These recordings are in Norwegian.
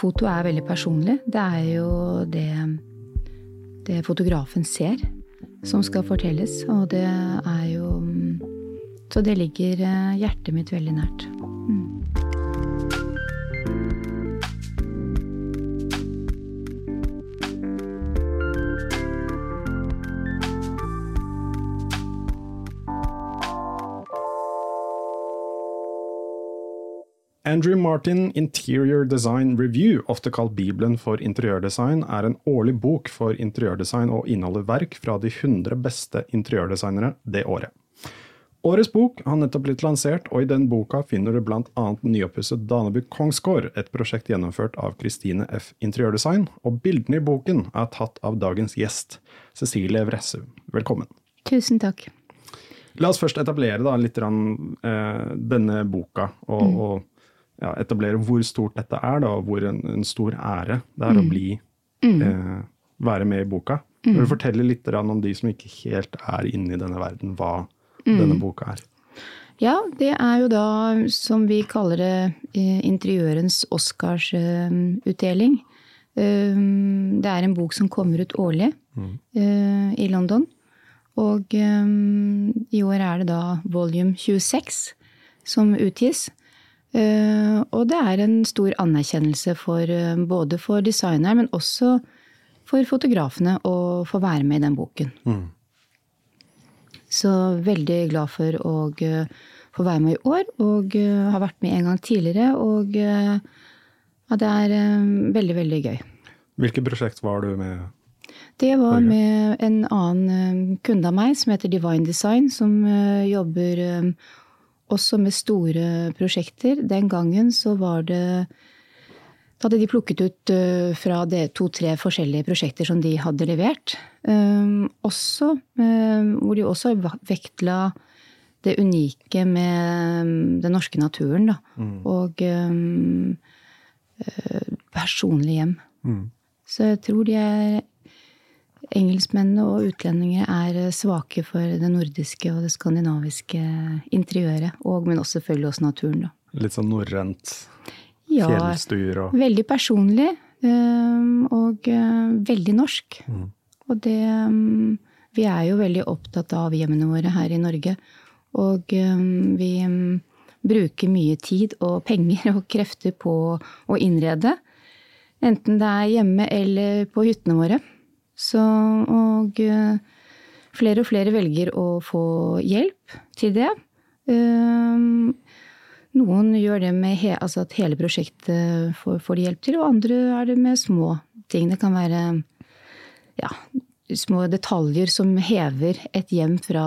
foto er veldig personlig. Det er jo det, det fotografen ser, som skal fortelles. Og det er jo Så det ligger eh, hjertet mitt veldig nært. Andrew Martin Interior Design Review, ofte kalt Bibelen for interiørdesign, er en årlig bok for interiørdesign og inneholder verk fra de 100 beste interiørdesignere det året. Årets bok har nettopp blitt lansert, og i den boka finner du bl.a. nyoppusset Danebu Kongsgård, et prosjekt gjennomført av Kristine F. Interiørdesign, og bildene i boken er tatt av dagens gjest, Cecilie Vresse. Velkommen. Tusen takk. La oss først etablere da, litt rann, eh, denne boka, og, mm. og ja, etablere hvor stort dette er, da, og hvor en, en stor ære det er mm. å bli mm. eh, være med i boka. Mm. Vil du fortelle litt om de som ikke helt er inne i denne verden, hva mm. denne boka er? Ja, det er jo da, som vi kaller det, eh, interiørens Oscarsutdeling. Eh, det er en bok som kommer ut årlig mm. eh, i London. Og i år er det da volume 26 som utgis. Uh, og det er en stor anerkjennelse for uh, både for designeren, men også for fotografene å få være med i den boken. Mm. Så veldig glad for å uh, få være med i år, og har vært med en gang tidligere. Og ja, det er veldig, veldig gøy. Hvilket prosjekt var du med? Det var med en annen kunde av meg som heter Divine Design, som jobber også med store prosjekter. Den gangen så var det Da hadde de plukket ut fra fra to-tre forskjellige prosjekter som de hadde levert. Um, også, um, hvor de også vektla det unike med um, den norske naturen. Da. Mm. Og uh, personlig hjem. Mm. Så jeg tror de er engelskmennene og utlendinger er eh, svake for det nordiske og det skandinaviske interiøret. Og, men også selvfølgelig også naturen, da. Litt sånn norrønt? Ja, fjellstuer og Veldig personlig. Eh, og eh, veldig norsk. Mm. Og det Vi er jo veldig opptatt av hjemmene våre her i Norge. Og vi bruker mye tid og penger og krefter på å innrede. Enten det er hjemme eller på hyttene våre. Så, og eh, flere og flere velger å få hjelp til det. Eh, noen gjør det med he, altså at hele prosjektet får, får de hjelp til, og andre er det med små ting. Det kan være ja, små detaljer som hever et hjem fra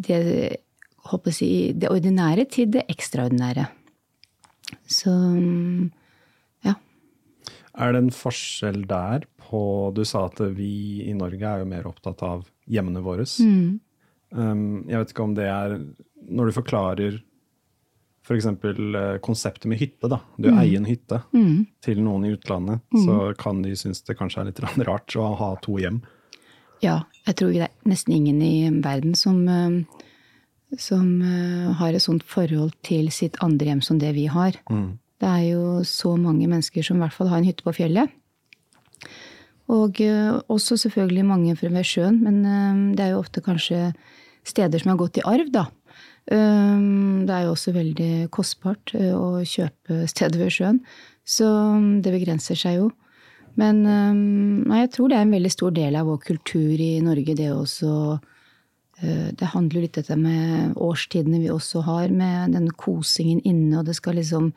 det, si, det ordinære til det ekstraordinære. Så ja. Er det en forskjell der på Du sa at vi i Norge er jo mer opptatt av hjemmene våre. Mm. Um, jeg vet ikke om det er Når du forklarer f.eks. For uh, konseptet med hytte, da. Du mm. eier en hytte mm. til noen i utlandet, mm. så kan de synes det kanskje er litt rart å ha to hjem. Ja, jeg tror det er nesten ingen i verden som, uh, som uh, har et sånt forhold til sitt andre hjem som det vi har. Mm. Det er jo så mange mennesker som i hvert fall har en hytte på fjellet. Og eh, også selvfølgelig mange ved sjøen, men eh, det er jo ofte kanskje steder som har gått i arv, da. Eh, det er jo også veldig kostbart å kjøpe steder ved sjøen, så mm, det begrenser seg jo. Men nei, jeg tror det er en veldig stor del av vår kultur i Norge, det også Det handler jo litt dette med årstidene vi også har, med denne kosingen inne, og det skal liksom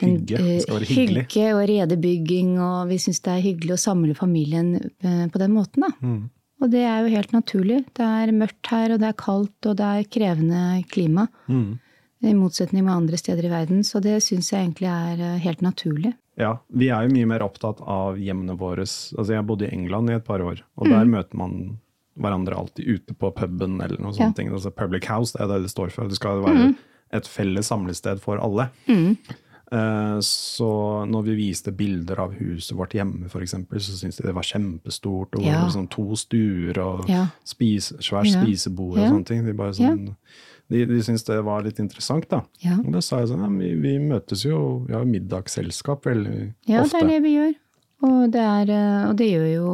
Hygge. Det skal være hyggelig. Hygge og redebygging, og vi syns det er hyggelig å samle familien eh, på den måten. da. Mm. Og det er jo helt naturlig. Det er mørkt her, og det er kaldt, og det er krevende klima. Mm. I motsetning med andre steder i verden. Så det syns jeg egentlig er eh, helt naturlig. Ja, vi er jo mye mer opptatt av hjemmene våre. Altså, jeg bodde i England i et par år, og mm. der møter man hverandre alltid ute på puben eller noe sånt. Ja. Altså, public house, det er det det står for. Det skal være mm. et felles samlested for alle. Mm. Eh, så når vi viste bilder av huset vårt hjemme, f.eks., så syntes de det var kjempestort. Og ja. sånn to stuer og ja. spis, svært ja. spisebord og sånne ting. De bare sånn, De, de syntes det var litt interessant, da. Ja. Og da sa jeg sånn, ja, vi, vi møtes jo, vi har middagsselskap veldig Ja, ofte. det er det vi gjør. Og det, er, eh, og det gjør jo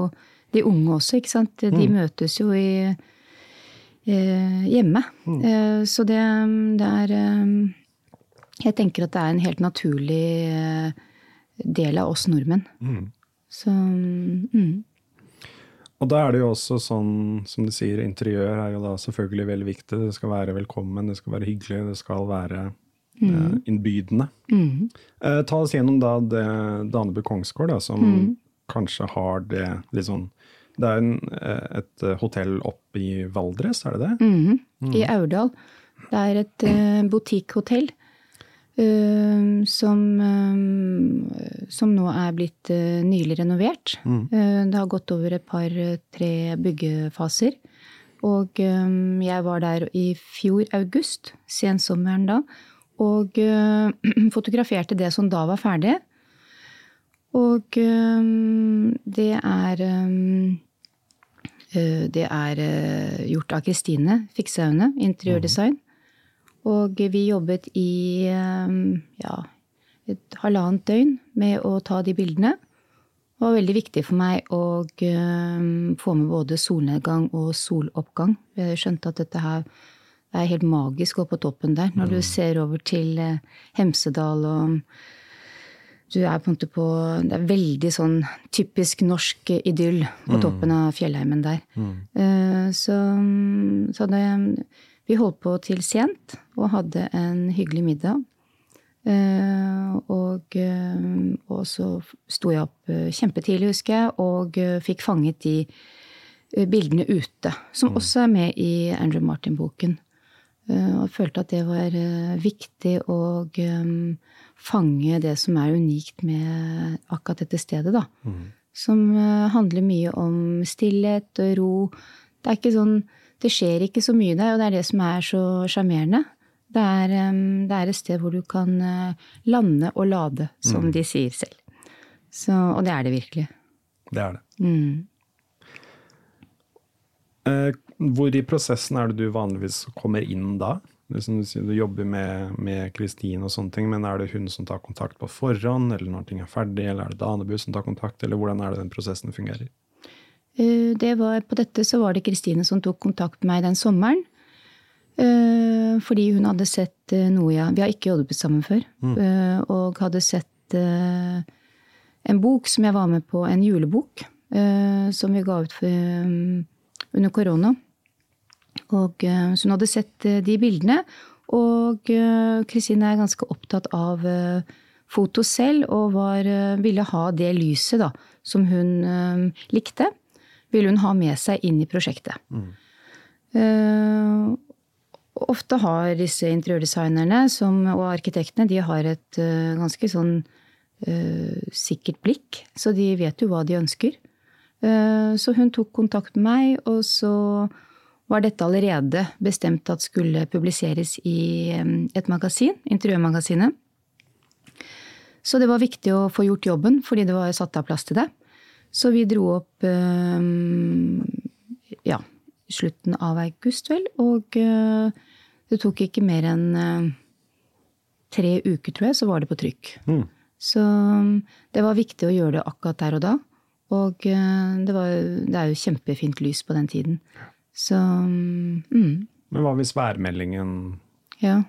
de unge også, ikke sant. De Mm. møtes jo i, eh, hjemme. Mm. Eh, så det, det er Jeg tenker at det er en helt naturlig eh, del av oss nordmenn. Mm. Så mm. Og da er det jo også sånn, som du sier, interiør er jo da selvfølgelig veldig viktig. Det skal være velkommen, det skal være hyggelig, det skal være eh, innbydende. Mm. Eh, ta oss gjennom da det Danebu Kongsgård, da, som kanskje har det litt sånn Det er en, eh, et hotell oppe i Valdres, er det det? Mhm. I Aurdal. Det er et uh, butikkhotell som, eh, som nå er blitt eh, nylig renovert. Eh, det har gått over et par-tre byggefaser. Og eh, jeg var der i fjor august, sensommeren da, og eh, fotograferte det som da var ferdig. Og eh, det er eh, Eh, Det er eh, gjort av Kristine Fiksaune, interiørdesign. Og vi jobbet i eh, ja, et halvannet døgn med å ta de bildene. Det var veldig viktig for meg å eh, få med både solnedgang og soloppgang. Jeg skjønte at dette her er helt magisk oppe på toppen der. Når du ser over til eh, Hemsedal og du er på en måte på Det er veldig sånn typisk norsk idyll på toppen av fjellheimen der. Mm. Så, så det Vi holdt på til sent og hadde en hyggelig middag. Eh, Og, eh, og så sto jeg opp eh, kjempetidlig, husker jeg, og fikk fanget de bildene ute. Som også er med i Andrew Martin-boken. Og følte at det var viktig å fange det som er unikt med akkurat dette stedet, da. Som eh, handler mye om stillhet og ro. Det er ikke sånn Det skjer ikke så mye der, og det er det som er så sjarmerende. Det, det er et sted hvor du kan eh, lande og lade, som de sier selv. Så, og det er det virkelig. Det er det. Mm. Eh, hvor i prosessen er det du vanligvis kommer inn da? Du, sier, du jobber med Kristin og sånne ting, men er det hun som tar kontakt på forhånd, eller når ting er ferdig, eller er det Danebu som tar kontakt, eller hvordan er det den prosessen fungerer? Eh, Det var, på dette så var det Kristine som tok kontakt med meg den sommeren. Eh, Fordi hun hadde sett eh, noe jeg Vi har ikke jobbet sammen før. Mm. Og hadde sett en bok som jeg var med på, en julebok, som vi ga ut for, under korona. Og, så hun hadde sett de bildene. Og Kristine er ganske opptatt av foto selv, og var, ville ha det lyset da, som hun likte, ville hun ha med seg inn i prosjektet. Eh, ofte har disse interiørdesignerne som, og arkitektene de har et uh, ganske sånn uh, sikkert blikk, så de vet jo hva de ønsker. Uh, så hun tok kontakt med meg, og så var dette allerede bestemt at skulle publiseres i um, et magasin, Interiørmagasinet. Så det var viktig å få gjort jobben, fordi det var satt av plass til det. Så vi dro opp eh, ja, slutten av august, vel. Og eh, det tok ikke mer enn eh, tre uker, tror jeg, så var det på trykk. Mm. Så mm, det var viktig å gjøre det akkurat der og da. Og det, var, det er jo kjempefint lys på den tiden. Så mm, Men hva hvis værmeldingen ja.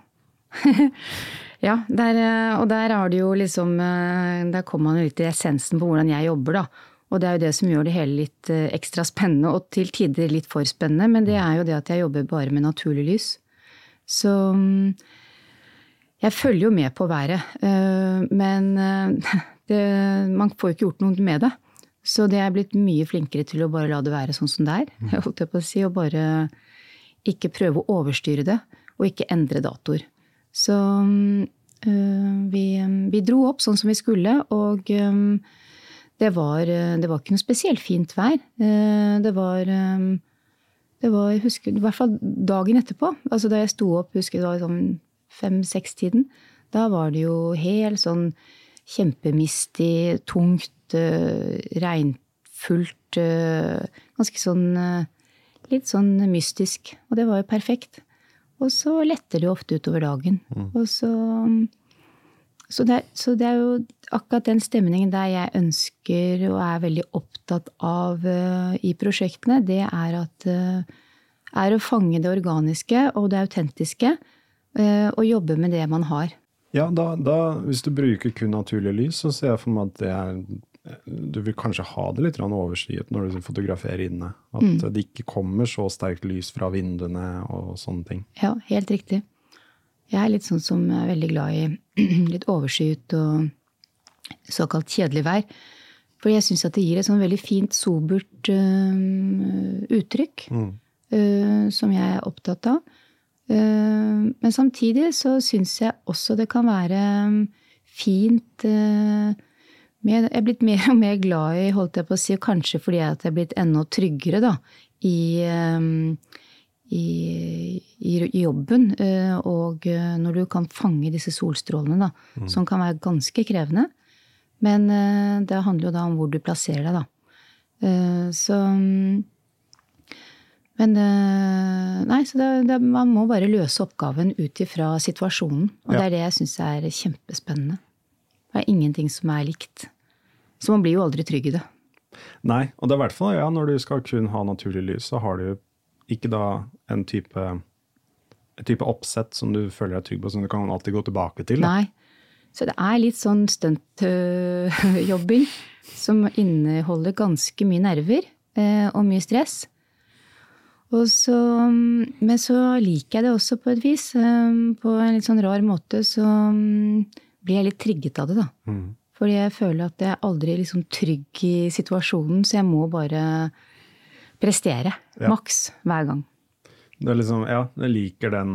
ja, der, og der har du jo liksom Der kommer man jo litt i essensen på hvordan jeg jobber, da. Og det er jo det som gjør det hele litt eh, ekstra spennende, og til tider litt for spennende. Men det er jo det at jeg jobber bare med naturlig lys. Så mm, jeg følger jo med på været. eh, Men eh, det, man får jo ikke gjort noe med det. Så det er blitt mye flinkere til å bare la det være sånn som det er. holdt jeg på å si, Og bare ikke prøve å overstyre det, og ikke endre datoer. Så øh, vi, vi dro opp sånn som vi skulle, og det, var, øh, det var ikke noe spesielt fint vær. Eh, Det var, øh, det var jeg husker, i hvert fall dagen etterpå, altså da jeg sto opp, husker det var sånn fem-seks-tiden, da var det jo helt sånn kjempemistig, tungt, regnfullt, ganske sånn litt sånn mystisk. Og det var jo perfekt. Og så letter det ofte utover dagen. Og så så det, så det, er, jo akkurat den stemningen der jeg ønsker og er veldig opptatt av uh, i prosjektene, det er at uh, er å fange det organiske og det autentiske uh, og jobbe med det man har. Ja, da, da, hvis du bruker kun naturlig lys, så ser jeg for meg at det er Du vil kanskje ha det litt overskyet når du fotograferer inne. At mm. det ikke kommer så sterkt lys fra vinduene og sånne ting. Ja, helt riktig. Jeg er litt sånn som er veldig glad i litt overskyet og såkalt kjedelig vær. For jeg syns at det gir et sånn veldig fint, sobert uh, uttrykk. Mm. Uh, som jeg er opptatt av. Uh, men samtidig så syns jeg også det kan være fint med, Jeg er blitt mer og mer glad i, holdt jeg på å si, kanskje fordi jeg er blitt enda tryggere da, i um, i, i, jobben. Eh, og eh, når du kan fange disse solstrålene, da, mm. som kan være ganske krevende. Men eh, det handler jo da om hvor du plasserer deg, da. Så Men Nei, så det, det, man må bare løse oppgaven ut ifra situasjonen. Og ja. det er det jeg syns er kjempespennende. Det er ingenting som er likt. Så man blir jo aldri trygg i det. Nei, og det er i hvert fall ja, når du skal kun ha naturlig lys, så har du ikke da en type, en type oppsett som du føler deg trygg på, som du kan alltid gå tilbake til? Da. Nei. Så det er litt sånn stuntjobbing som inneholder ganske mye nerver uh, og mye stress. Så, men så liker jeg det også på et vis. Um, på en litt sånn rar måte så um, blir jeg litt trigget av det, da. Mm. Fordi jeg føler at jeg er aldri liksom trygg i situasjonen, så jeg må bare prestere. Ja. Maks hver gang. Det er liksom, ja, jeg liker den,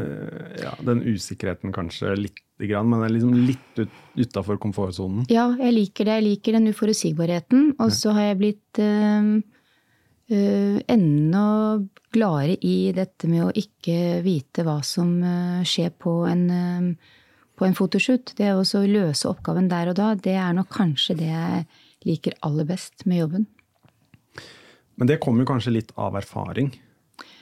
uh, ja, den usikkerheten kanskje litt, grann, men det liksom litt ut, utafor komfortsonen. Ja, jeg liker det. Jeg liker den uforutsigbarheten. Og så har jeg blitt uh, uh, enda gladere i dette med å ikke vite hva som skjer på en, på en fotoshoot. Det å løse oppgaven der og da, det er nok kanskje det jeg liker aller best med jobben. Men det kommer kanskje litt av erfaring?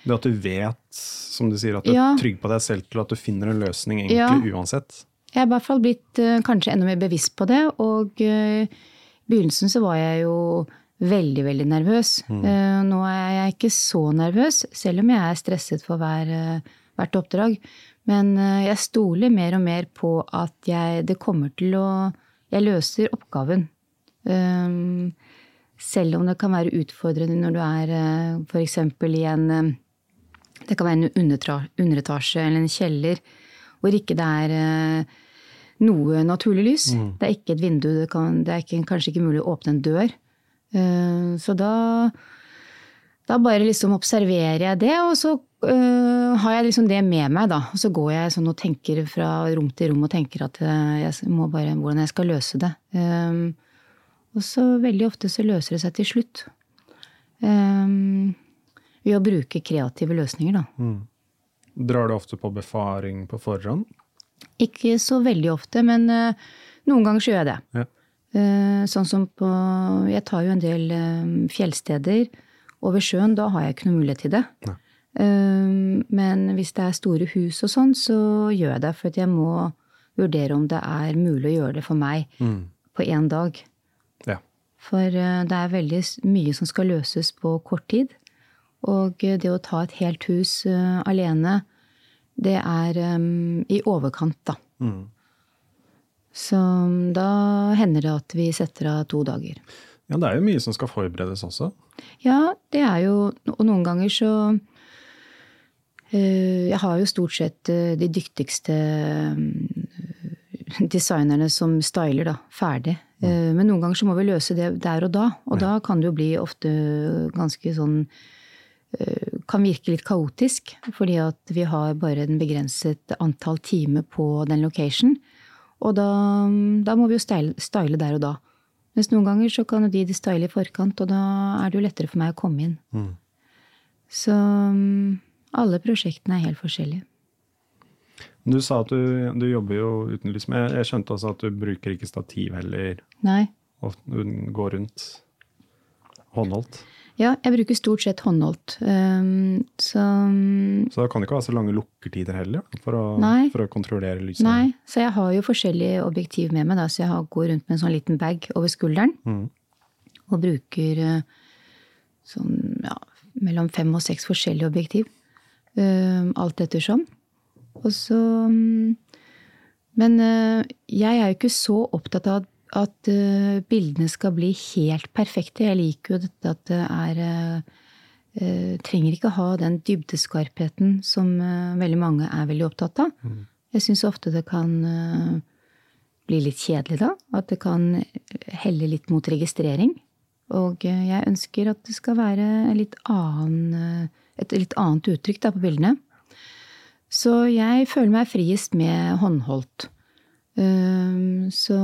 Det at du vet, som du sier, at du ja. er trygg på deg selv til at du finner en løsning egentlig ja. uansett? Jeg har i hvert fall blitt uh, kanskje enda mer bevisst på det. Og uh, i begynnelsen så var jeg jo veldig, veldig nervøs. Mm. Uh, nå er jeg ikke så nervøs, selv om jeg er stresset for hver, hvert oppdrag. Men jeg stoler mer og mer på at jeg, det kommer til å Jeg løser oppgaven. Um, selv om det kan være utfordrende når du er eh, f.eks. i en eh, Det kan være en underetasje eller en kjeller hvor ikke det er eh, noe naturlig lys. Mm. Det er ikke et vindu, det, kan, det er ikke, kanskje ikke mulig å åpne en dør. Så da, da bare liksom observerer jeg det, og så uh, har jeg liksom det med meg, da. Og så går jeg sånn og tenker fra rom til rom og tenker at jeg må bare hvordan jeg skal løse det. Um, og så veldig ofte så løser det seg til slutt. Um, ved å bruke kreative løsninger, da. Mm. Drar du ofte på befaring på forhånd? Ikke så veldig ofte, men uh, noen ganger så gjør jeg det. Ja. Uh, sånn som på Jeg tar jo en del um, fjellsteder over sjøen. Da har jeg ikke noe mulighet til det. Uh, men hvis det er store hus og sånn, så gjør jeg det. For jeg må vurdere om det er mulig å gjøre det for meg mm. på én dag. For eh, det er veldig mye som skal løses på kort tid. Og eh, det å ta et helt hus uh, alene, det er um, i overkant, da. Mm. Så da hender det at vi setter av to dager. Ja, det er jo mye som skal forberedes også? Ja, det er jo Og noen ganger så Jeg har jo stort sett de dyktigste designerne som styler, da, ferdig. Eh, men noen ganger så må vi løse det der og da. Og da kan det jo bli ofte ganske sånn eh, Kan virke litt kaotisk. Fordi at vi har bare en begrenset antall timer på den location. Og da, da må vi jo style, style, der og da. Mens noen ganger så kan de style i forkant, og da er det jo lettere for meg å komme inn. Mm. Så mm, alle prosjektene er helt forskjellige. Du sa at du, du jobber jo uten lys, men jeg skjønte også at du bruker ikke stativ heller? Nei. Og går rundt håndholdt? Ja, jeg bruker stort sett håndholdt. Um, så Så det kan ikke ha så lange lukkertider heller, for å, Nei. for å kontrollere lyset? Nei, så jeg har jo forskjellige objektiv med meg, da, så jeg går rundt med en sånn liten bag over skulderen. Mm. Og bruker eh, sånn ja, mellom fem og seks forskjellige objektiv. Um, alt ettersom. Og så um, Men uh, jeg er jo ikke så opptatt av at uh, bildene skal bli helt perfekte. Jeg liker jo dette at det er uh, Trenger ikke ha den dybdeskarpheten som veldig mange er veldig opptatt av. Mm. Jeg syns ofte det kan bli litt kjedelig da. At det kan helle litt mot registrering. Og jeg ønsker at det skal være litt annen, et litt annet uttrykk da, på bildene. Så jeg føler meg friest med håndholdt. Så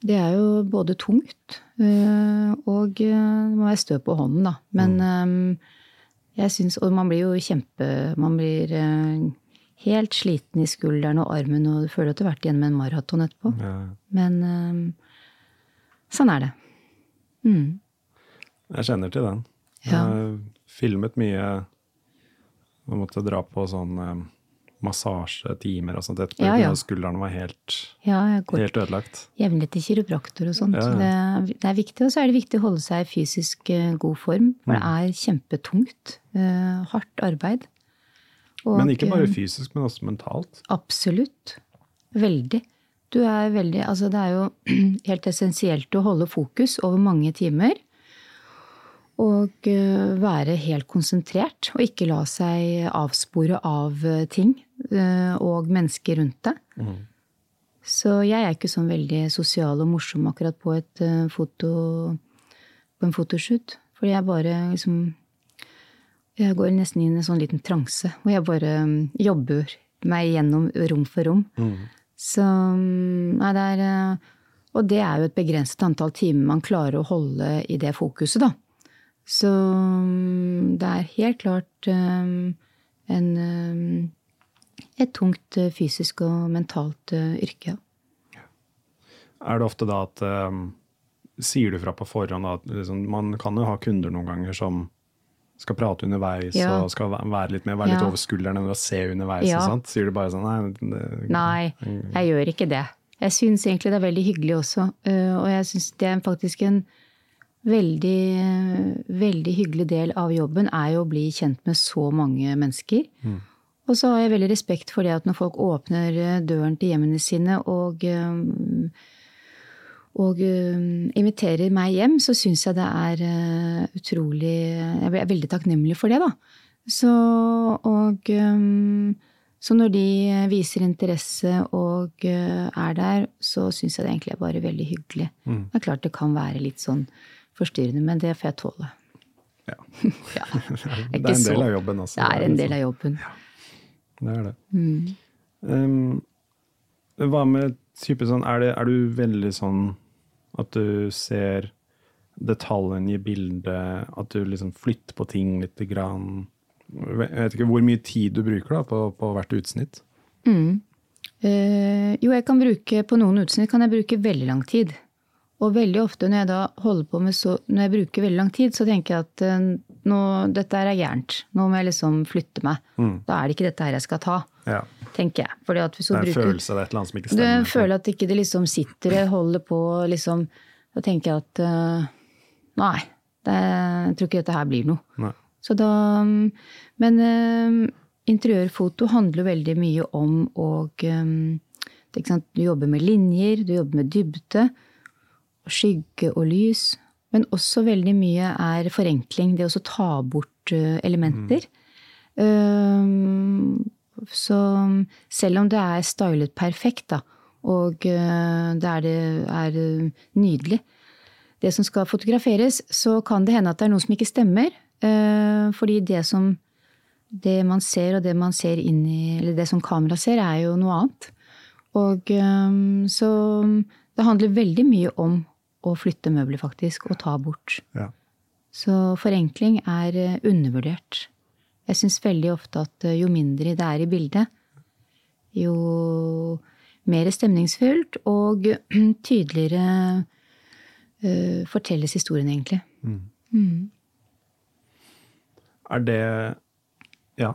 det er jo både tungt og det må være stø på hånden, da. Men jeg syns Og man blir jo kjempe Man blir helt sliten i skulderen og armen, og du føler at du har vært igjennom en maraton etterpå. Ja. Men sånn er det. Mm. Jeg kjenner til den. Ja. Jeg har filmet mye og måtte dra på sånn eh, massasjetimer og sånt etterpå. Ja, ja. når Skulderen var helt, Ja, helt ødelagt. jevnlig til kiropraktor og sånt. Ja. Det, det er viktig. Og så er det viktig å holde seg i fysisk uh, god form. For det Mm. er kjempetungt. Uh, hardt arbeid. Og, Men ikke bare eh, fysisk, men også mentalt. Absolutt. Veldig. Du er veldig Altså, det er jo helt essensielt å holde fokus over mange timer. Og eh, være helt konsentrert, og ikke la seg avspore av eh, ting eh, og mennesker rundt deg. Mm. Så jeg er ikke sånn veldig sosial og morsom akkurat på et foto på en fotoshoot. Fordi jeg bare liksom Jeg går nesten inn i en sånn liten transe hvor jeg bare mm, jobber meg gjennom rom for rom. Mm. Så mm, Nei, det er Og det er jo et begrenset antall timer man klarer å holde i det fokuset, da. Så det er helt klart um, en um, et tungt eh, fysisk og mentalt uh, yrke. ja. Er det ofte da at um, Sier du fra på forhånd at liksom, man kan jo ha kunder noen ganger som skal prate underveis Ja. og skal være litt med, være litt Ja. over skulderen enn å se underveis? Ja. og sånt? Sier du bare sånn Nei, det, Nei, jeg gjør ikke det. Jeg syns egentlig det er veldig hyggelig også. Uh, Og jeg syns det er faktisk en veldig, veldig hyggelig del av jobben er jo å bli kjent med så mange mennesker. Og så har jeg veldig respekt for det at når folk åpner eh, døren til hjemmene sine og eh, og eh, inviterer meg hjem, så syns jeg det er utrolig Jeg er veldig takknemlig for det, da. Så, og så når de viser interesse og er der, så syns jeg det egentlig er bare veldig hyggelig. Mm. Det er klart det kan være litt sånn forstyrrende, men det får jeg tåle. Ja. Ja, det er en del av jobben altså. Det er en del av jobben. Det er det. Mm. Um, hva med type sånn er, det, er du veldig sånn at du ser detaljene i bildet, at du liksom flytter på ting lite grann? Jeg vet ikke hvor mye tid du bruker da på, på hvert utsnitt. Mm. Uh, jo, jeg kan bruke på noen utsnitt kan jeg bruke veldig lang tid. Og veldig ofte når jeg da holder på med så Når jeg bruker veldig lang tid, så tenker jeg at eh, nå, dette er gærent. Nå må jeg liksom flytte meg. Mm. Da er det ikke dette her jeg skal ta, Ja. tenker jeg. Fordi at hvis Det er en bruker følelse av et eller annet som ikke stemmer. Du føler at ikke det liksom sitter jeg holder på liksom Da tenker jeg at uh, Nei, det, jeg tror ikke dette her blir noe. Nei. Så da mm, Men uh, interiørfoto handler veldig mye om å sant, Du jobber med linjer, du jobber med dybde, skygge og lys. Men også veldig mye er forenkling. Det å ta bort eh, elementer. Mm. så selv om det er stylet perfekt, da, og eh, det er, det er eh, nydelig, det som skal fotograferes, så kan det hende at det er noe som ikke stemmer. fordi det som det man ser, og det man ser inn i Eller det som kamera ser, er jo noe annet. Og eh, så det handler veldig mye om å flytte møbler, faktisk, og ta bort. Ja. Så forenkling er eh, undervurdert. Jeg syns veldig ofte at eh, jo mindre det er i bildet, jo mer stemningsfullt og tydeligere eh, fortelles historien, egentlig. Mm. Mm. Er det Ja.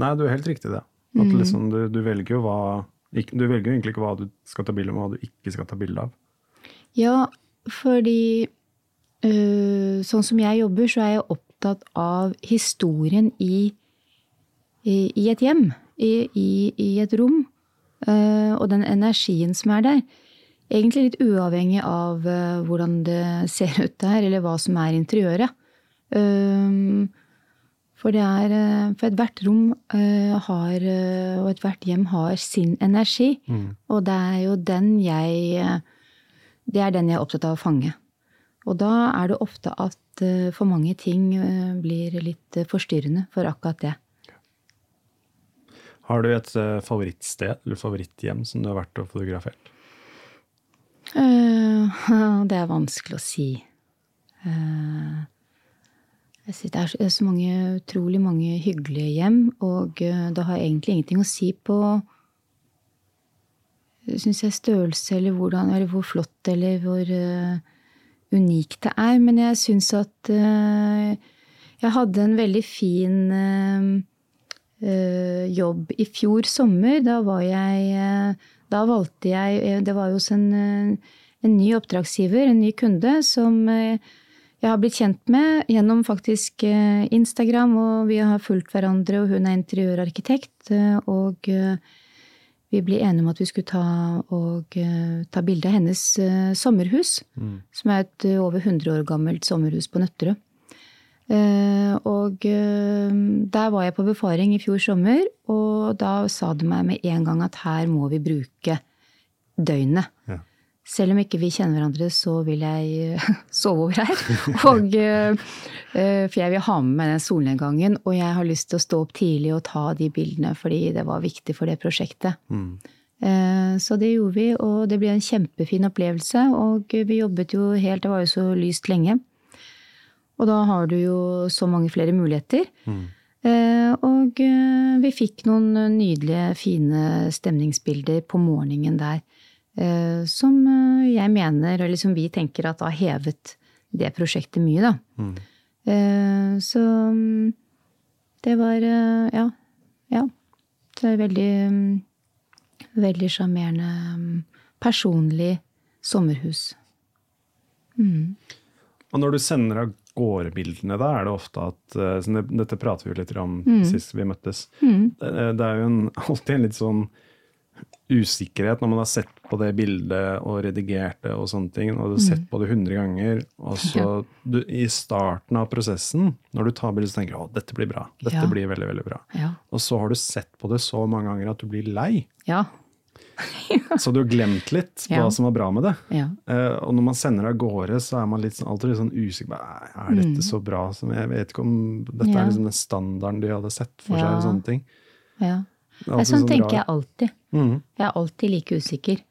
Nei, du er helt riktig i det. At Mm. liksom du, du velger jo hva Du velger jo egentlig ikke hva du skal ta bilde av, og hva du ikke skal ta bilde av. Ja, fordi øh, sånn som jeg jobber, så er jeg opptatt av historien i, i, i et hjem. I, i, et rom. øh, og den energien som er der. Egentlig litt uavhengig av øh, hvordan det ser ut der, eller hva som er interiøret. Um, for det er For ethvert rom har, og ethvert hjem har sin energi. Og det er jo den jeg det er den jeg er opptatt av å fange. Og da er det ofte at eh, for mange ting eh, blir litt eh, forstyrrende for akkurat det. Har du et favorittsted eller favoritthjem som du har vært og fotografert? Det er vanskelig å si. Jeg synes det er så- mange, utrolig mange hyggelige hjem, og det har egentlig ingenting å si på syns jeg, størrelse eller, hvordan, eller hvor flott eller hvor uh, unikt det er. Men jeg syns at uh, jeg hadde en veldig fin uh, jobb i fjor sommer. Da var jeg Da valgte jeg Det var jo hos en, en ny oppdragsgiver, en ny kunde, som jeg har blitt kjent med gjennom faktisk Instagram, og vi har fulgt hverandre, og hun er interiørarkitekt. Og eh, vi ble enige om at vi skulle ta, og, eh, ta bilde av hennes eh, sommerhus, som er et eh, over 100 år gammelt sommerhus på Nøtterøy. Og der var jeg på befaring i fjor sommer, og da sa de meg med en gang at her må vi bruke døgnet. Ja. Selv om ikke vi kjenner hverandre, så vil jeg eh, sove over her. Og, eh, eh, for jeg vil ha med meg den solnedgangen, og jeg har lyst til å stå opp tidlig og ta de bildene, fordi det var viktig for det prosjektet. Mm. Så det gjorde vi, og det ble en kjempefin opplevelse. Og vi jobbet jo helt Det var jo så lyst lenge. Og da har du jo så mange flere muligheter. Mm. Og vi fikk noen nydelige, fine stemningsbilder på morgenen der. Eh, Som eh, jeg mener, eller som vi tenker at har hevet det prosjektet mye, da. Eh, Så mm, det var Ja. Ja. Så det er veldig mm, Veldig sjarmerende, mm, personlig sommerhus. Og når du sender av gårde bildene, da er det ofte at Dette prater vi jo litt om sist vi møttes. Det, det er jo en, alltid en litt sånn usikkerhet når man har sett på det bildet og redigert det og sånne ting, og du har sett på det 100 ganger, og så du, i starten av prosessen, når du tar bildet, så tenker du å, dette blir bra. Dette Ja. blir veldig, veldig bra. Ja. Og så har du sett på det så mange ganger at du blir lei. Ja. Så du har glemt litt hva som var bra med det. Ja. Eh, og når man sender det av gårde, så er man litt, sånn- alltid litt sånn usikker. Er dette så bra? Som, jeg vet ikke om dette Mm. Er liksom den standarden de hadde sett for seg. Eller sånne ting. ja. Sånn sånn tenker jeg alltid. Mhm. Jeg er alltid like usikker.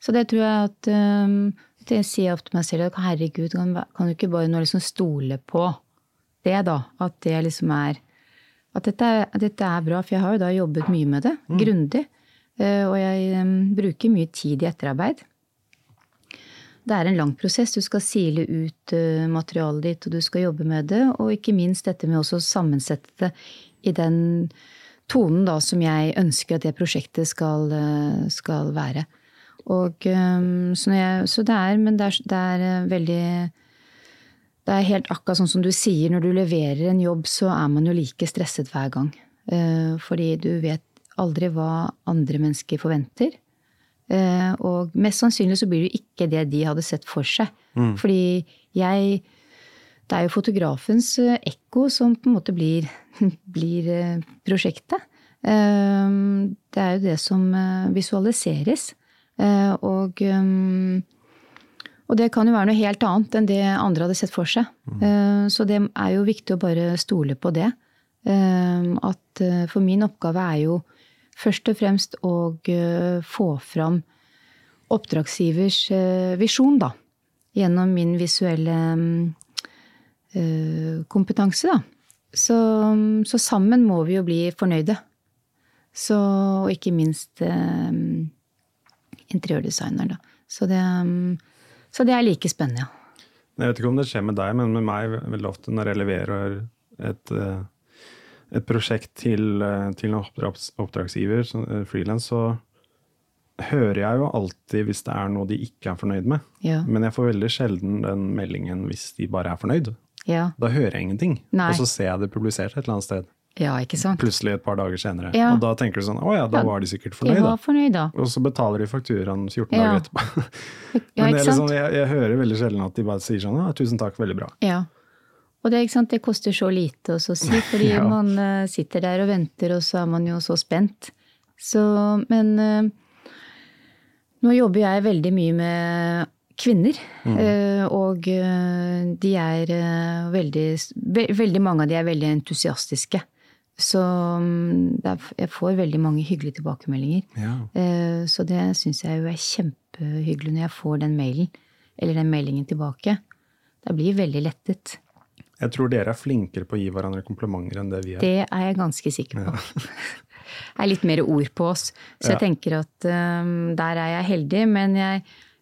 Så det tror jeg at um, Det sier jeg ofte meg selv. at Herregud, kan, kan du ikke bare nå liksom stole på det, da? At det liksom er At dette at dette er bra. For jeg har jo da jobbet mye med det. Grundig. Eh, og jeg um, bruker mye tid i etterarbeid. Det er en lang prosess. Du skal sile ut uh, materialet ditt, og du skal jobbe med det. Og ikke minst dette med også å sammensette det i den tonen da som jeg ønsker at det prosjektet skal, eh, skal være. Og, eh, så, jeg, så det er Men det er, det er eh, veldig Det er helt akkurat sånn som du sier, når du leverer en jobb, så er man jo like stresset hver gang. Fordi du vet aldri hva andre mennesker forventer. Og mest sannsynlig så blir det jo ikke det de hadde sett for seg. Fordi jeg Det er jo fotografens eh, ekko som på en måte blir, blir eh, prosjektet. Eh, Det er jo det som visualiseres. Og, og det kan jo være noe helt annet enn det andre hadde sett for seg. Eh, Så det er jo viktig å bare stole på det. At for min oppgave er jo først og fremst å få fram oppdragsgivers visjon, da. Gjennom min visuelle eh, kompetanse, da. Så, så sammen må vi jo bli fornøyde. Så, og ikke minst eh, interiørdesigneren, da. Så det, mm, så det er like spennende, ja. Jeg vet ikke om det skjer med deg, men med meg veldig ofte når jeg leverer et, eh, et prosjekt til, eh, til en oppdrags, oppdragsgiver, eh, frilans, så hører jeg jo alltid hvis det er noe de ikke er fornøyd med. Ja. Men jeg får veldig sjelden den meldingen hvis de bare er fornøyd. Ja. Da hører jeg ingenting. Nei. Og så ser jeg det publisert et eller annet sted. ja, ikke sant? Plutselig et par dager senere. Ja. Og da tenker du sånn Å ja, da var de sikkert fornøyd, da. var fornøyd, da. Og så betaler de fakturaen 14 Ja. dager etterpå. Ja, Men er liksom, jeg, jeg hører veldig sjelden at de bare sier sånn ja, 'tusen takk, veldig bra'. Ja. Og det, ikke sant, det koster så lite å så si, fordi Ja. man uh, sitter der og venter, og så er man jo så spent. Så, men uh, nå jobber jeg veldig mye med kvinner, Mm. og eh, de er eh, veldig Veldig mange av de er veldig entusiastiske. Så mm, jeg får veldig mange hyggelige tilbakemeldinger. Ja. Eh, Så det syns jeg jo er kjempehyggelig når jeg får den mailen, eller den meldingen tilbake. Da blir jeg veldig lettet. Jeg tror dere er flinkere på å gi hverandre komplimenter enn det vi er. Det er jeg ganske sikker på. Det er litt mer ord på oss. Så jeg tenker at um, der er jeg heldig, men jeg,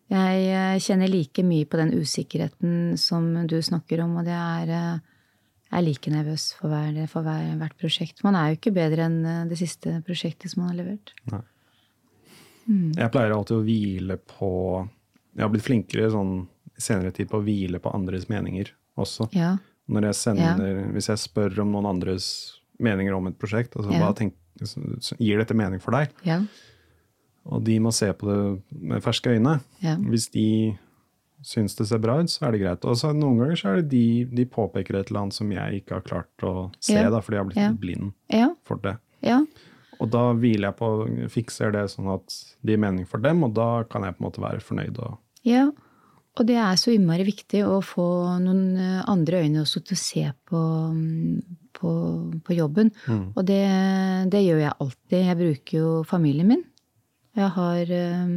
jeg eh, kjenner like mye på den usikkerheten som du snakker om, og det er eh, jeg er like nervøs for, hver, for hver, hvert prosjekt. Man er jo ikke bedre enn eh, det siste prosjektet som man har levert. Jeg pleier alltid å hvile på Jeg har blitt flinkere sånn senere tid på å hvile på andres meninger også. Ja, Når jeg sender, Hvis jeg spør om noen andres meninger om et prosjekt, altså Ja. tenk, gir dette mening for deg? Og de må se på det med ferske øyne. ja. Hvis de syns det ser bra ut, så er det greit. Og så noen ganger så er det de, de påpeker et eller annet som jeg ikke har klart å se, Ja. da, fordi jeg har blitt Ja. blind ja, for det. ja. Og da hviler jeg på, fikser det sånn at det gir mening for dem, og da kan jeg på en måte være fornøyd. Og, Ja, og det er så innmari viktig å få noen eh, andre øyne også til å se på, mm, på, på jobben. Og det, det gjør jeg alltid. Jeg bruker jo familien min. Jeg har eh,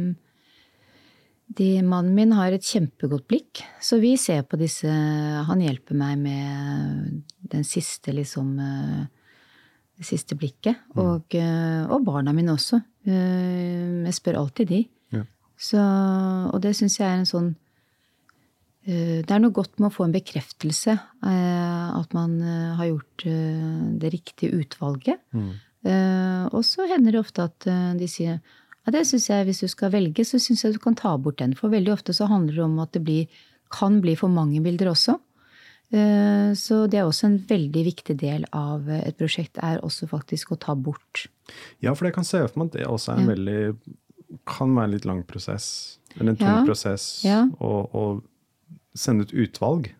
de, Mannen min har et kjempegodt blikk, så vi ser på disse Han hjelper meg med den siste, liksom eh, Det siste blikket. Og, eh, og barna mine også. Eh, Jeg spør alltid de. ja. Så, og det syns jeg er en sånn Det er noe godt med å få en bekreftelse. At man har gjort det riktige utvalget. Mm. Og så hender det ofte at de sier ja, det synes jeg, hvis du skal velge, så syns jeg du kan ta bort den. For veldig ofte så handler det om at det blir, kan bli for mange bilder også. Eh, Så det er også en veldig viktig del av et prosjekt, er også faktisk å ta bort. ja, for jeg kan se for meg at det også er en Ja. veldig Kan være en litt lang prosess. Eller en tung Ja. prosess å, ja. sende ut utvalg.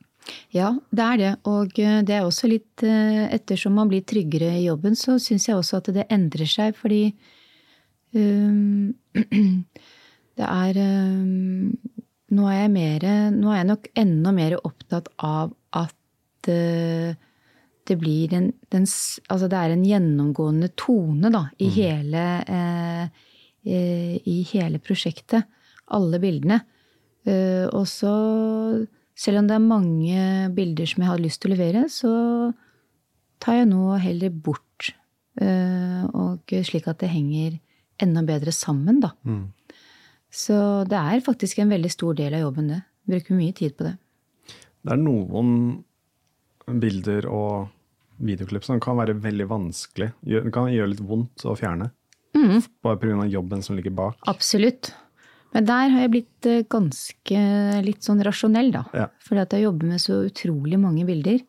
Ja, det er det. Og eh, det er også litt eh, Ettersom man blir tryggere i jobben, så syns jeg også at det endrer seg, fordi Det er um, Nå er mer Nå er jeg nok enda mer opptatt av at eh, det blir en den, Altså det er en gjennomgående tone, da, i hele eh, eh, I hele prosjektet. Alle bildene. Eh, og så, selv om det er mange bilder som jeg har lyst til å levere, så tar jeg nå heller bort. eh, og slik at det henger enda bedre sammen, da. Så det er faktisk en veldig stor del av jobben, det. Bruker mye tid på det. Det er noen bilder og videoklipp som kan være veldig vanskelig. Det kan gjøre litt vondt å fjerne. Bare pga. jobben som ligger bak. Absolutt. Men der har jeg blitt eh, ganske litt sånn rasjonell, da. Ja. Fordi at jeg jobber med så utrolig mange bilder.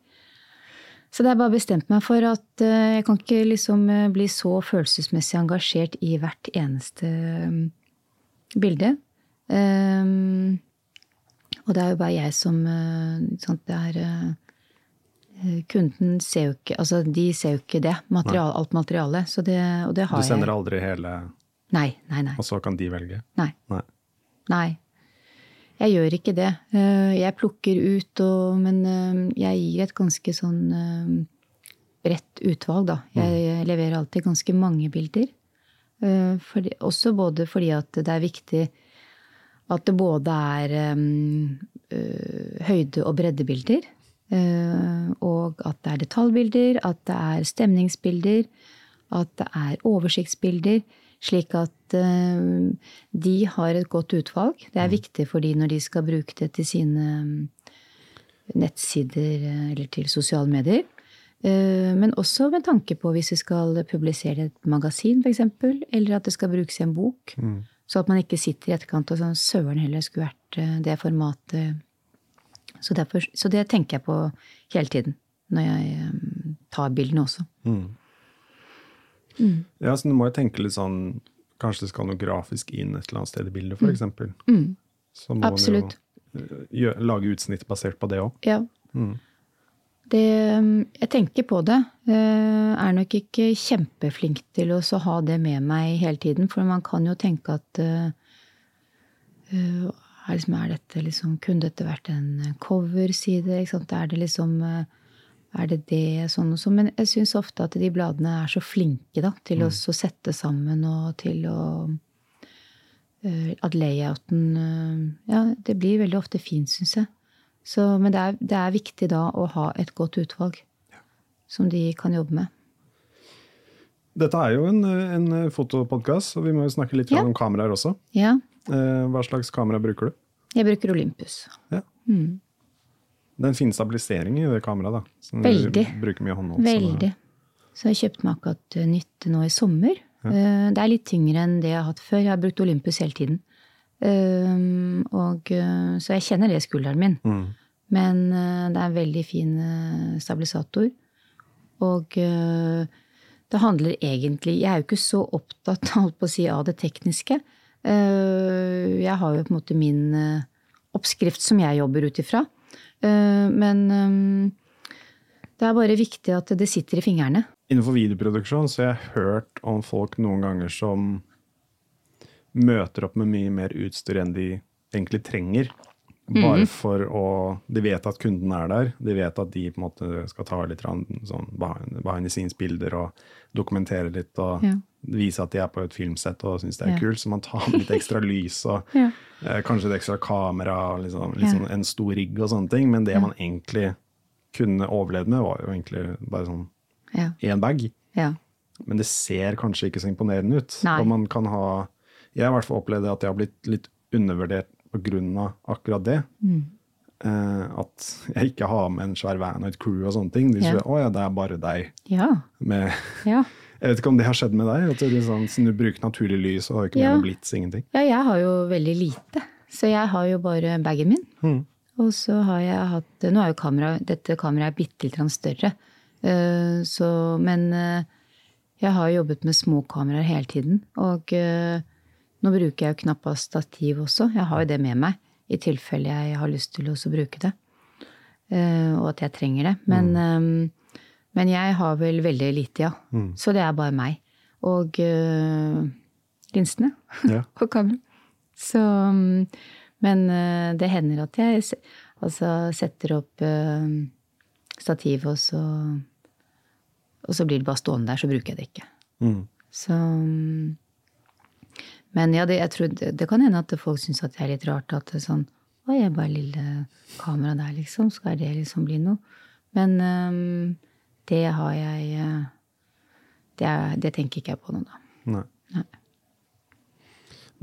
Så det er bare bestemt meg for at eh, jeg kan ikke liksom eh, bli så følelsesmessig engasjert i hvert eneste mm, bilde. Ehm, og det er jo bare jeg som eh, det er Kunden ser jo ikke Altså, de ser jo ikke det. Material, alt materialet. Så det, og det har Du sender jeg. aldri hele, Nei, nei, nei. og så kan de velge? Nei. Nei. Nei. Jeg gjør ikke det. Eh, Jeg plukker ut, og, men eh, jeg gir et ganske sånn eh, bredt utvalg, da. Jeg leverer alltid ganske mange bilder. Fordi, også både fordi at det er viktig at det både er um, høyde- og breddebilder, og at det er detaljbilder, at det er stemningsbilder, at det er oversiktsbilder, slik at øh, de har et godt utvalg. Det er viktig for de når de skal bruke det til sine, nettsider eh, eller til sosiale medier. Eh, men også med tanke på hvis vi skal publisere et magasin, f.eks., eller at det skal brukes i en bok. Mm. Så at man ikke sitter i etterkant og sånn Søren heller skulle vært eh, det formatet. Så, derfor, så det tenker jeg på hele tiden når jeg tar bildene også. Mm. Ja, så du må jo tenke litt sånn Kanskje det skal noe grafisk inn et eller annet sted i bildet, f.eks. Mm. Så må Absolutt. man jo gjøre, lage utsnitt basert på det òg. Ja. Mm. Det, um, jeg tenker på det. Jeg er nok ikke kjempeflink til å så ha det med meg hele tiden. For man kan jo tenke at uh, er, dette liksom, Kunne dette vært en coverside? Er det liksom Er det det? Sånn og sånn. Men jeg syns ofte at de bladene er så flinke da, til å sette sammen og til å uh, At layouten uh, Ja, det blir veldig ofte fint, syns jeg. Så, men det er, det er viktig da å ha et godt utvalg som de kan jobbe med. Dette er jo en, en fotopodkast, så vi må jo snakke litt Ja. om kameraer også. Ja, Eh, Hva slags kamera bruker du? jeg bruker Olympus. Ja. Mm. Det er en fin stabilisering i det kameraet. da. Du Veldig. Bruker mye håndhold. Veldig. Så jeg kjøpte meg akkurat eh, nytt nå i sommer. Ja. Det er litt tyngre enn det jeg har hatt før. Jeg har brukt Olympus hele tiden. Eh, Og, eh, så jeg kjenner det i skulderen min. Mm. Men eh, det er en veldig fin eh, stabilisator. Og eh, det handler egentlig Jeg er jo ikke så opptatt si, av det tekniske. Eh, Jeg har jo på en måte min eh, oppskrift som jeg jobber ut ifra. Eh, Men eh, det er bare viktig at det sitter i fingrene. Innenfor videoproduksjon så har jeg hørt om folk noen ganger som møter opp med mye mer utstyr enn de egentlig trenger. Bare for å De vet at kunden er der. De vet at de på en måte skal ta litt sånn behind the scenes-bilder og dokumentere litt. og Ja. Vise at de er på et filmsett og syns det er Ja. kult. Så man tar med litt ekstra lys og Ja. eh, kanskje et ekstra kamera, og liksom, liksom en stor rigg og sånne ting. Men det man egentlig kunne overlevd med, var jo egentlig bare sånn én bag. ja. Men det ser kanskje ikke så imponerende ut. Nei. Og man kan ha Jeg har i hvert fall opplevd at jeg har blitt litt undervurdert pga. akkurat det. Mm. Eh, at jeg ikke har med en svær van og et crew og sånne ting. De sier yeah. 'Å ja, det er bare deg'. Ja. Med, ja. jeg vet ikke om det har skjedd med deg? At du, sånn, du bruker naturlig lys og har ikke med Ja. noe blits, ingenting. Ja, jeg har jo veldig lite. Så jeg har jo bare bagen min. Mm. Og så har jeg hatt Nå er jo kamera, dette kameraet bitte litt større. Uh, Så, men uh, jeg har jobbet med små kameraer hele tiden. Og eh, nå bruker jeg jo knappast stativ også. Jeg har jo det med meg i tilfelle jeg har lyst til å bruke det. Eh, Og at jeg trenger det. Men, eh, men jeg har vel veldig lite, ja. Så det er bare meg. Og eh, linsene Ja. på kameraet. Så mm, Men eh, det hender at jeg altså, setter opp eh, stativ, og så Og så blir det bare stående der, så bruker jeg det ikke. Mm. Så mm, Men ja, det, jeg tror det, kan hende at folk syns at det er litt rart at det er sånn Å, jeg bare lille kamera der, liksom. Skal det liksom bli noe? Men um, det har jeg eh, det, er, det tenker ikke jeg på nå, da. Nei. Nei.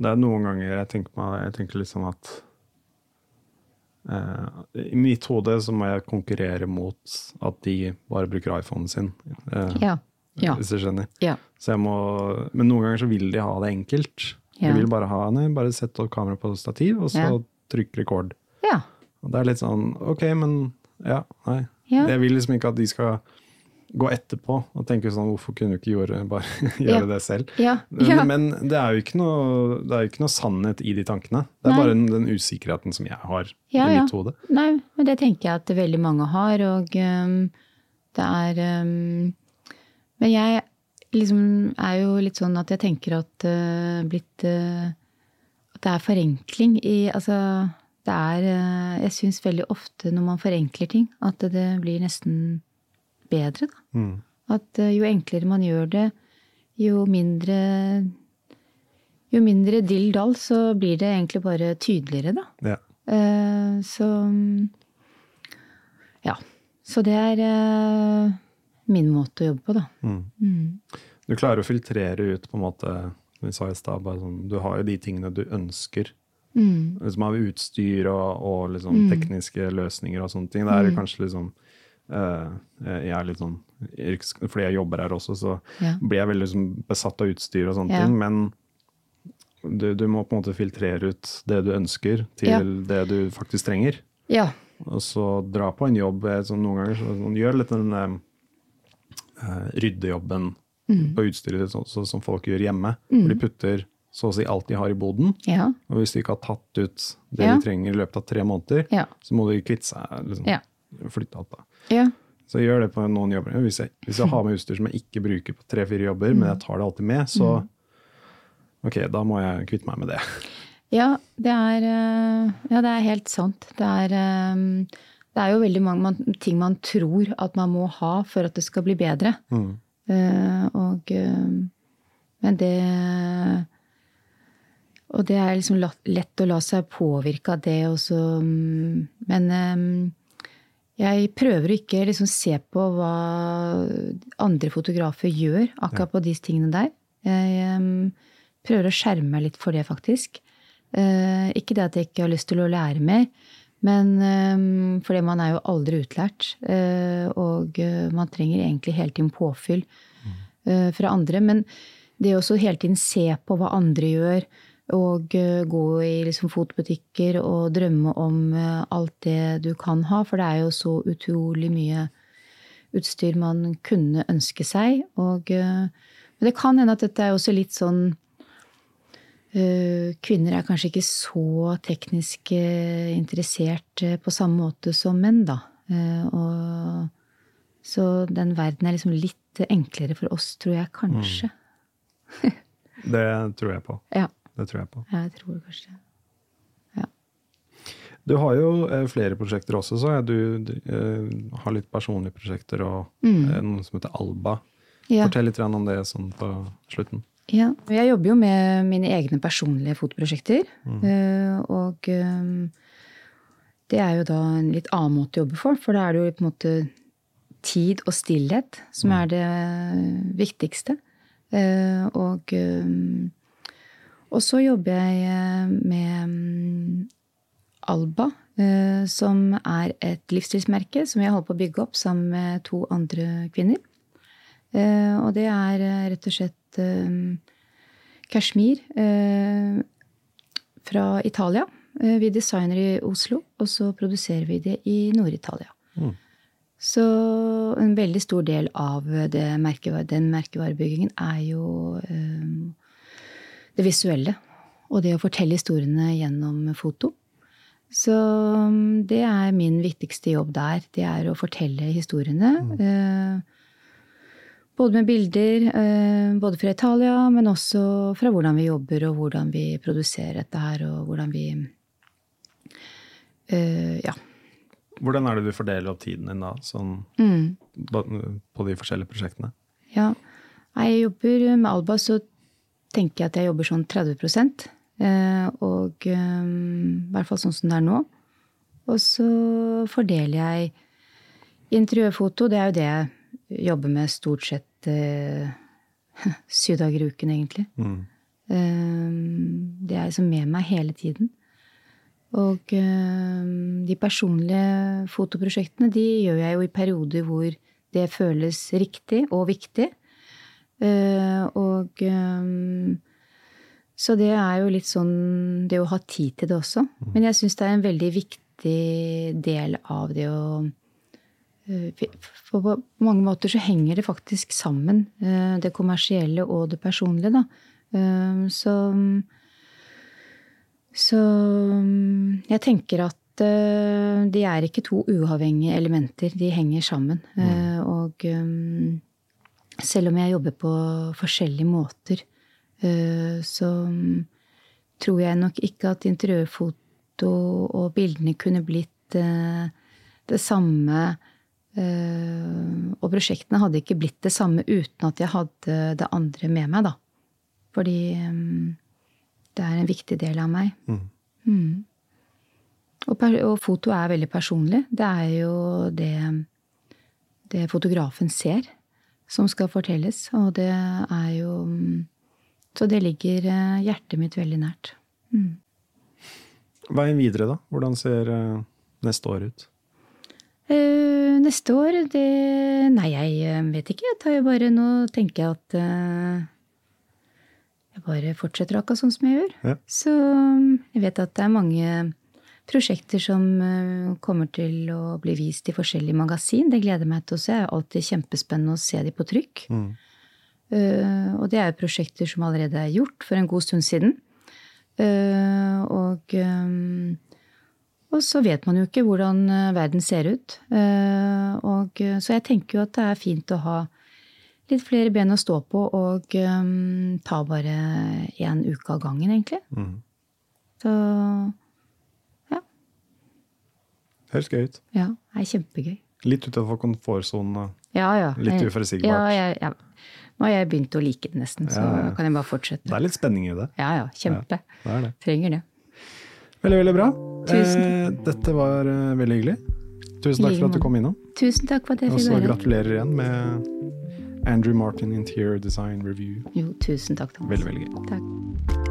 Det er noen ganger jeg tenker, meg, jeg tenker liksom at Uh, I mitt hode så må jeg konkurrere mot at de bare bruker iPhonen sin. Uh, Ja. Ja. Hvis du skjønner. Ja. Så jeg må, men noen ganger så vil de ha det enkelt. Ja. De vil bare ha nei, bare sette opp kamera på stativ, og så Ja. trykk rekord. ja. Og det er litt sånn ok, men ja, nei. Ja. Jeg vil liksom ikke at de skal gå etterpå og tenke sånn hvorfor kunne du ikke gjøre, bare Ja. gjøre det selv? Ja. Men, ja. men det er jo ikke noe, er ikke noe sannhet i de tankene. Det er Nei. bare den, den usikkerheten som jeg har Ja, i ja. mitt hode. Nei, men det tenker jeg at veldig mange har, og um, det er um, Men jeg liksom er jo litt sånn at jeg tenker at uh, blitt uh, At det er forenkling i Altså, det er uh, Jeg syns veldig ofte når man forenkler ting, at det blir nesten bedre, da. Mm. At jo enklere man gjør det, jo mindre Jo mindre dill dall, så blir det egentlig bare tydeligere, da. Ja. Så Ja. Så det er min måte å jobbe på, da. Mm. Mm. Du klarer å filtrere ut på en måte, som vi sa i stad, sånn, du har jo de tingene du ønsker Mm. Liksom av utstyr og, og liksom tekniske løsninger og sånne ting. Det er Mm. kanskje liksom uh, Jeg er litt sånn Fordi jeg jobber her også, så Ja. blir jeg veldig liksom besatt av utstyr og sånne Ja. ting. Men du, du må på en måte filtrere ut det du ønsker, til Ja. det du faktisk trenger. Ja. Og så dra på en jobb. eh, Sånn, noen ganger så, sånn, gjør litt den eh, ryddejobben Mm. på utstyret så, så, som folk gjør hjemme. Hvor de putter så å si alt de har i boden. Ja. Og hvis de ikke har tatt ut det Ja. de trenger i løpet av tre måneder, Ja. så må de kvitte seg. Liksom. Flytte alt, da. ja. Så jeg gjør det på noen jobber. Hvis jeg, hvis jeg har med utstyr som jeg ikke bruker på tre-fire jobber, men jeg tar det alltid med, så ok, da må jeg kvitte meg med det. Ja, det er, eh, ja, det er helt sant. Det er, eh, det er jo veldig mange man, ting man tror at man må ha for at det skal bli bedre. Mm. Uh, og uh, Men det Og det er liksom lett å la seg påvirke av det også. mm, Men eh, jeg prøver å ikke liksom se på hva andre fotografer gjør akkurat på de tingene der. Jeg um, prøver å skjerme meg litt for det, faktisk. Uh, ikke det at jeg ikke har lyst til å lære mer, men um, fordi man er jo aldri utlært. eh, og eh, man trenger egentlig hele tiden påfyll eh, fra andre. Men det å også hele tiden se på hva andre gjør, og gå i liksom fotbutikker og drømme om alt det du kan ha, for det er jo så utrolig mye utstyr man kunne ønske seg. Og, men det kan hende at dette er også litt sånn Kvinner er kanskje ikke så teknisk eh, interessert eh, på samme måte som menn, da. Eh, Og, så den verden er liksom litt enklere for oss, tror jeg kanskje. Det tror jeg på. Ja, Det tror jeg på. jeg tror kanskje det. Du har jo eh, flere prosjekter også, så jeg. Du, du eh, har litt personlige prosjekter og mm. noe som heter Alba. Ja. Fortell litt om det sånn på slutten. Ja. Jeg jobber jo med mine egne personlige fotoprosjekter. Mm. Og eh, det er jo da en litt annen måte å jobbe for, for da er det jo på en måte tid og stillhet som er det viktigste. Eh, Og, eh, og så jobber jeg eh, med mm, Alba, eh, som er et livsstilsmerke som jeg holder på å bygge opp sammen med to andre kvinner. Eh, og det er eh, rett og slett eh, kashmir eh, fra Italia. Eh, vi designer i Oslo, og så produserer vi det i Nord-Italia. Mm. Så en veldig stor del av det merkevare, den merkevarebyggingen er jo eh, det visuelle. Og det å fortelle historiene gjennom foto. Så mm, det er min viktigste jobb der. Det er å fortelle historiene. Eh, både med bilder, eh, både fra Italia, men også fra hvordan vi jobber, og hvordan vi produserer dette her, og hvordan vi eh, Ja. Hvordan er det du fordeler opp tiden din da, sånn, Mm. på de forskjellige prosjektene? Ja. Jeg jobber med Alba, så tenker jeg at jeg jobber sånn 30 eh, Og i hvert fall sånn som det er nå. Og så fordeler jeg interiørfoto. Det er jo det jeg jobber med stort sett eh, syv dager i uken, egentlig. Mm. Eh, Det er liksom med meg hele tiden. Og eh, de personlige fotoprosjektene de gjør jeg jo i perioder hvor det føles riktig og viktig. Eh, og eh, Så det er jo litt sånn det å ha tid til det også. Men jeg syns det er en veldig viktig del av det å For på mange måter så henger det faktisk sammen, eh, det kommersielle og det personlige, da. Eh, Så så jeg tenker at eh, de er ikke to uavhengige elementer. De henger sammen. Mm. og selv om jeg jobber på forskjellige måter, eh, så mm, tror jeg nok ikke at interiørfoto og bildene kunne blitt eh, det samme eh, Og prosjektene hadde ikke blitt det samme uten at jeg hadde det andre med meg, da. Fordi mm, det er en viktig del av meg. Mm. Mm. Og, og foto er veldig personlig. Det er jo det, det fotografen ser, som skal fortelles. Og det er jo Så det ligger eh, hjertet mitt veldig nært. Mm. Veien videre, da? Hvordan ser neste år ut? Uh, neste år, det Nei, jeg vet ikke. Jeg tar jo bare Nå tenker jeg at uh, jeg bare fortsetter akkurat sånn som jeg gjør. Ja. Så jeg vet at det er mange prosjekter som kommer til å bli vist i forskjellige magasin. Det gleder jeg meg til å se. Det er alltid kjempespennende å se de på trykk. Mm. og det er jo prosjekter som allerede er gjort for en god stund siden. og og så vet man jo ikke hvordan eh, verden ser ut. Eh, og, eh, så jeg tenker jo at det er fint å ha litt flere ben å stå på og um, ta bare én uke av gangen, egentlig. Mm. Så ja. Høres gøy ut. Ja, det er kjempegøy. Litt utenfor komfortsonen. Ja, ja. Litt uforutsigbart. Ja, ja, ja. Nå har jeg begynt å like det nesten, så Ja, kan jeg bare fortsette. Det er litt spenning i det. Ja, ja. Kjempe. Det er det. Trenger det. Veldig, veldig bra. Tusen Eh, dette var eh, veldig hyggelig. Tusen takk for at du kom innom. Tusen takk for at jeg fikk så Og så gratulerer igjen med Andrew Martin Interior Design Review. Jo, tusen takk, Thomas. Veldig, veldig gøy. Takk.